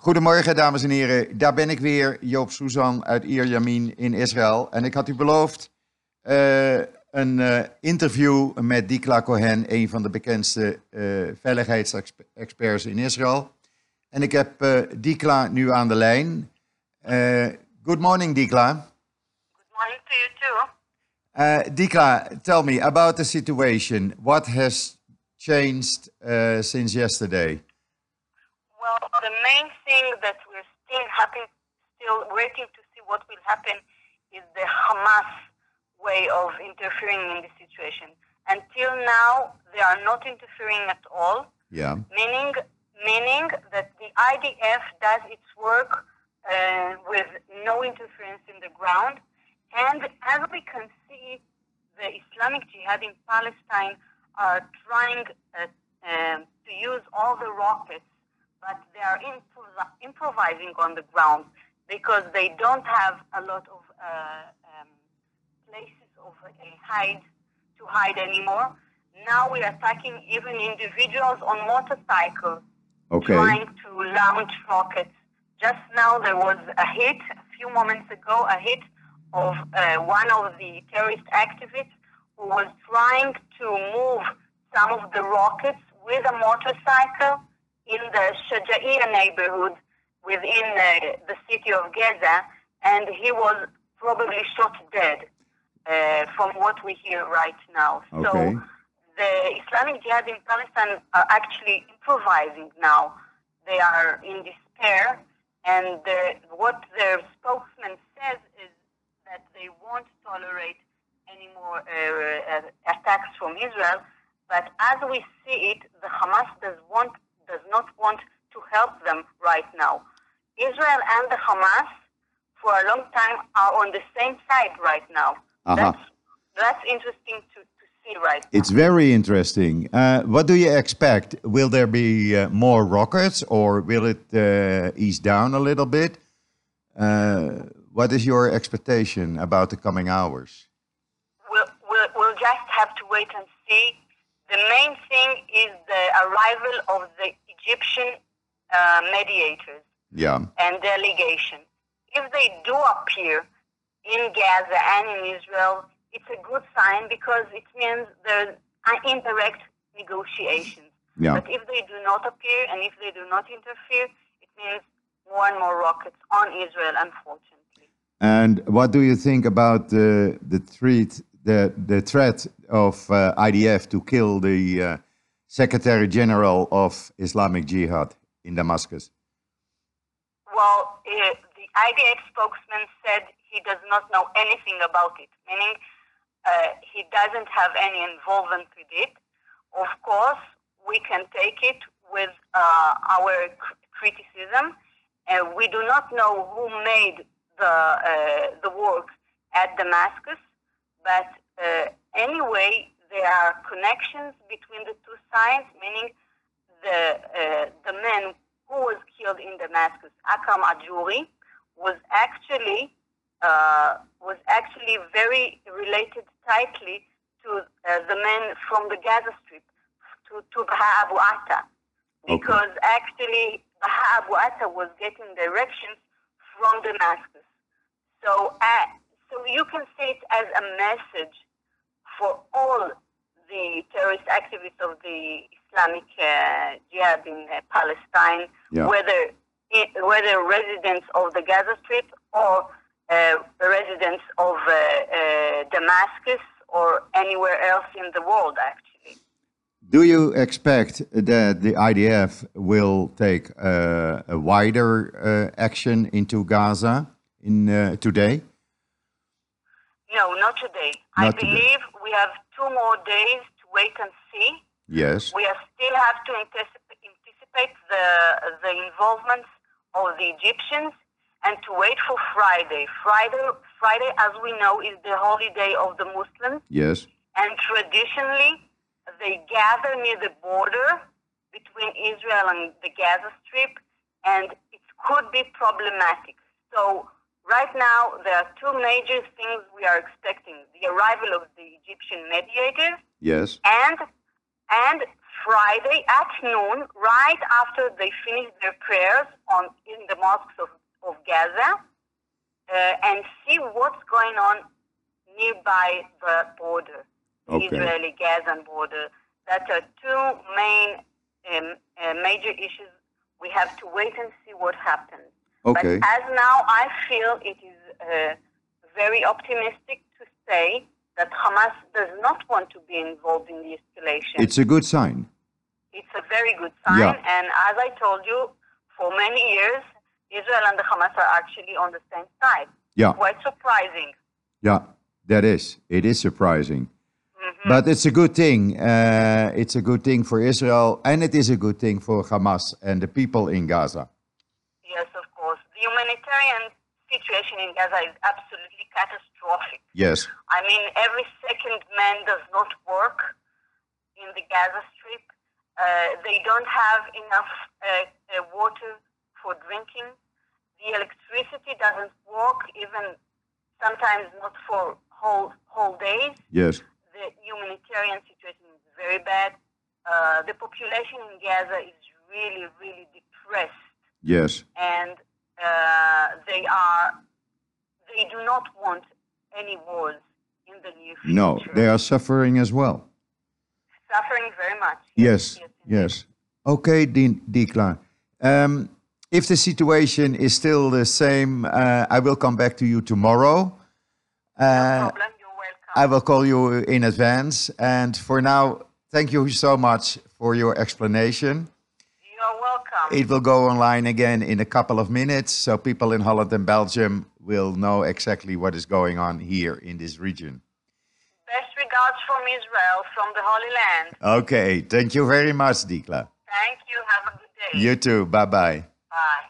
Goedemorgen, dames en heren. Daar ben ik weer, Joop Suzan uit Ierjamin in Israël. En ik had u beloofd uh, een uh, interview met Dikla Cohen, een van de bekendste uh, veiligheidsexperts in Israël. En ik heb Dikla nu aan de lijn. good morning, Dikla. Good morning to you too. Dikla, tell me about the situation. What has changed since yesterday? Well, the main thing that we're still happy, still waiting to see what will happen is the Hamas way of interfering in the situation. Until now, they are not interfering at all. Yeah. Meaning, meaning that the IDF does its work uh, with no interference in the ground. And as we can see, the Islamic Jihad in Palestine are trying uh, uh, to use all the rockets, but they are improv- improvising on the ground because they don't have a lot of uh, um, places of hide to hide anymore. Now we are attacking even individuals on motorcycles, okay. trying to launch rockets. Just now there was a hit, a few moments ago, a hit of uh, one of the terrorist activists who was trying to move some of the rockets with a motorcycle in the Shaja'iyah neighborhood within uh, the city of Gaza, and he was probably shot dead, uh, from what we hear right now. Okay. So the Islamic Jihad in Palestine are actually improvising now. They are in despair, and the, what their spokesman says is that they won't tolerate any more uh, uh, attacks from Israel. But as we see it, the Hamas does want not want to help them right now. Israel and the Hamas, for a long time, are on the same side right now. Uh-huh. That's that's interesting to, to see right now. It's very interesting. Uh, what do you expect? Will there be uh, more rockets or will it uh, ease down a little bit? Uh, what is your expectation about the coming hours? We'll, we'll, we'll just have to wait and see. The main thing is the arrival of the Egyptian uh, mediators Yeah. and delegation. If they do appear in Gaza and in Israel, it's a good sign because it means there's indirect negotiations. Yeah. But if they do not appear and if they do not interfere, it means more and more rockets on Israel, unfortunately. And what do you think about the the threat the the threat of uh, IDF to kill the uh, Secretary General of Islamic Jihad in Damascus? Well, uh, the IDF spokesman said he does not know anything about it, meaning uh, he doesn't have any involvement with it. Of course, we can take it with uh, our cr- criticism. Uh, we do not know who made the uh, the work at Damascus, but uh, anyway, there are connections between the two sides, meaning the uh, the man who was killed in Damascus, Akram Ajuri, was actually uh, was actually very related tightly to uh, the men from the Gaza Strip, to, to Baha Abu Atta, because actually Baha Abu Atta was getting directions from Damascus. So, uh, so you can see it as a message for all the terrorist activists of the Islamic uh, Jihad in uh, Palestine, Yeah. whether it, whether residents of the Gaza Strip or uh, residents of uh, uh, Damascus or anywhere else in the world, actually. Do you expect that the IDF will take uh, a wider uh, action into Gaza in uh, today? No, not today. I Not today. We have two more days to wait and see. Yes. We are still have to anticipate, anticipate the the involvement of the Egyptians and to wait for Friday. Friday, Friday, as we know, is the holiday of the Muslims, Yes. and traditionally they gather near the border between Israel and the Gaza Strip, and it could be problematic. So right now there are two major things we are expecting: the arrival of the Egyptian mediators Yes. and And Friday at noon, right after they finish their prayers on in the mosques of, of Gaza, uh, and see what's going on nearby the border, the Okay. Israeli-Gazan border. That are two main um, uh, major issues. We have to wait and see what happens. Okay. But as now, I feel it is uh, very optimistic to say that Hamas does not want to be involved in the escalation. It's a good sign. It's a very good sign. Yeah. And as I told you, for many years, Israel and the Hamas are actually on the same side. Yeah. Quite surprising. Yeah, that is. It is surprising. Mm-hmm. But it's a good thing. Uh, it's a good thing for Israel, and it is a good thing for Hamas and the people in Gaza. Yes, of course. The humanitarian situation in Gaza is absolutely catastrophic. Yes. I mean, every second man does not work in the Gaza Strip. Uh, they don't have enough uh, uh, water for drinking. The electricity doesn't work, even sometimes not for whole whole days. Yes. The humanitarian situation is very bad. Uh, the population in Gaza is really, really depressed Yes. and uh, they are they do not want any wars in the near future. No, they are suffering as well. suffering very much. Yes. indeed. Yes. Okay, Di- Dikla. Um, if the situation is still the same, uh, I will come back to you tomorrow. No Uh, problem. You're welcome. I will call you in advance. And for now, thank you so much for your explanation. It will go online again in a couple of minutes, so people in Holland and Belgium will know exactly what is going on here in this region. Best regards from Israel, from the Holy Land. Okay, thank you very much, Dikla. Thank you. Have a good day. You too. Bye bye bye.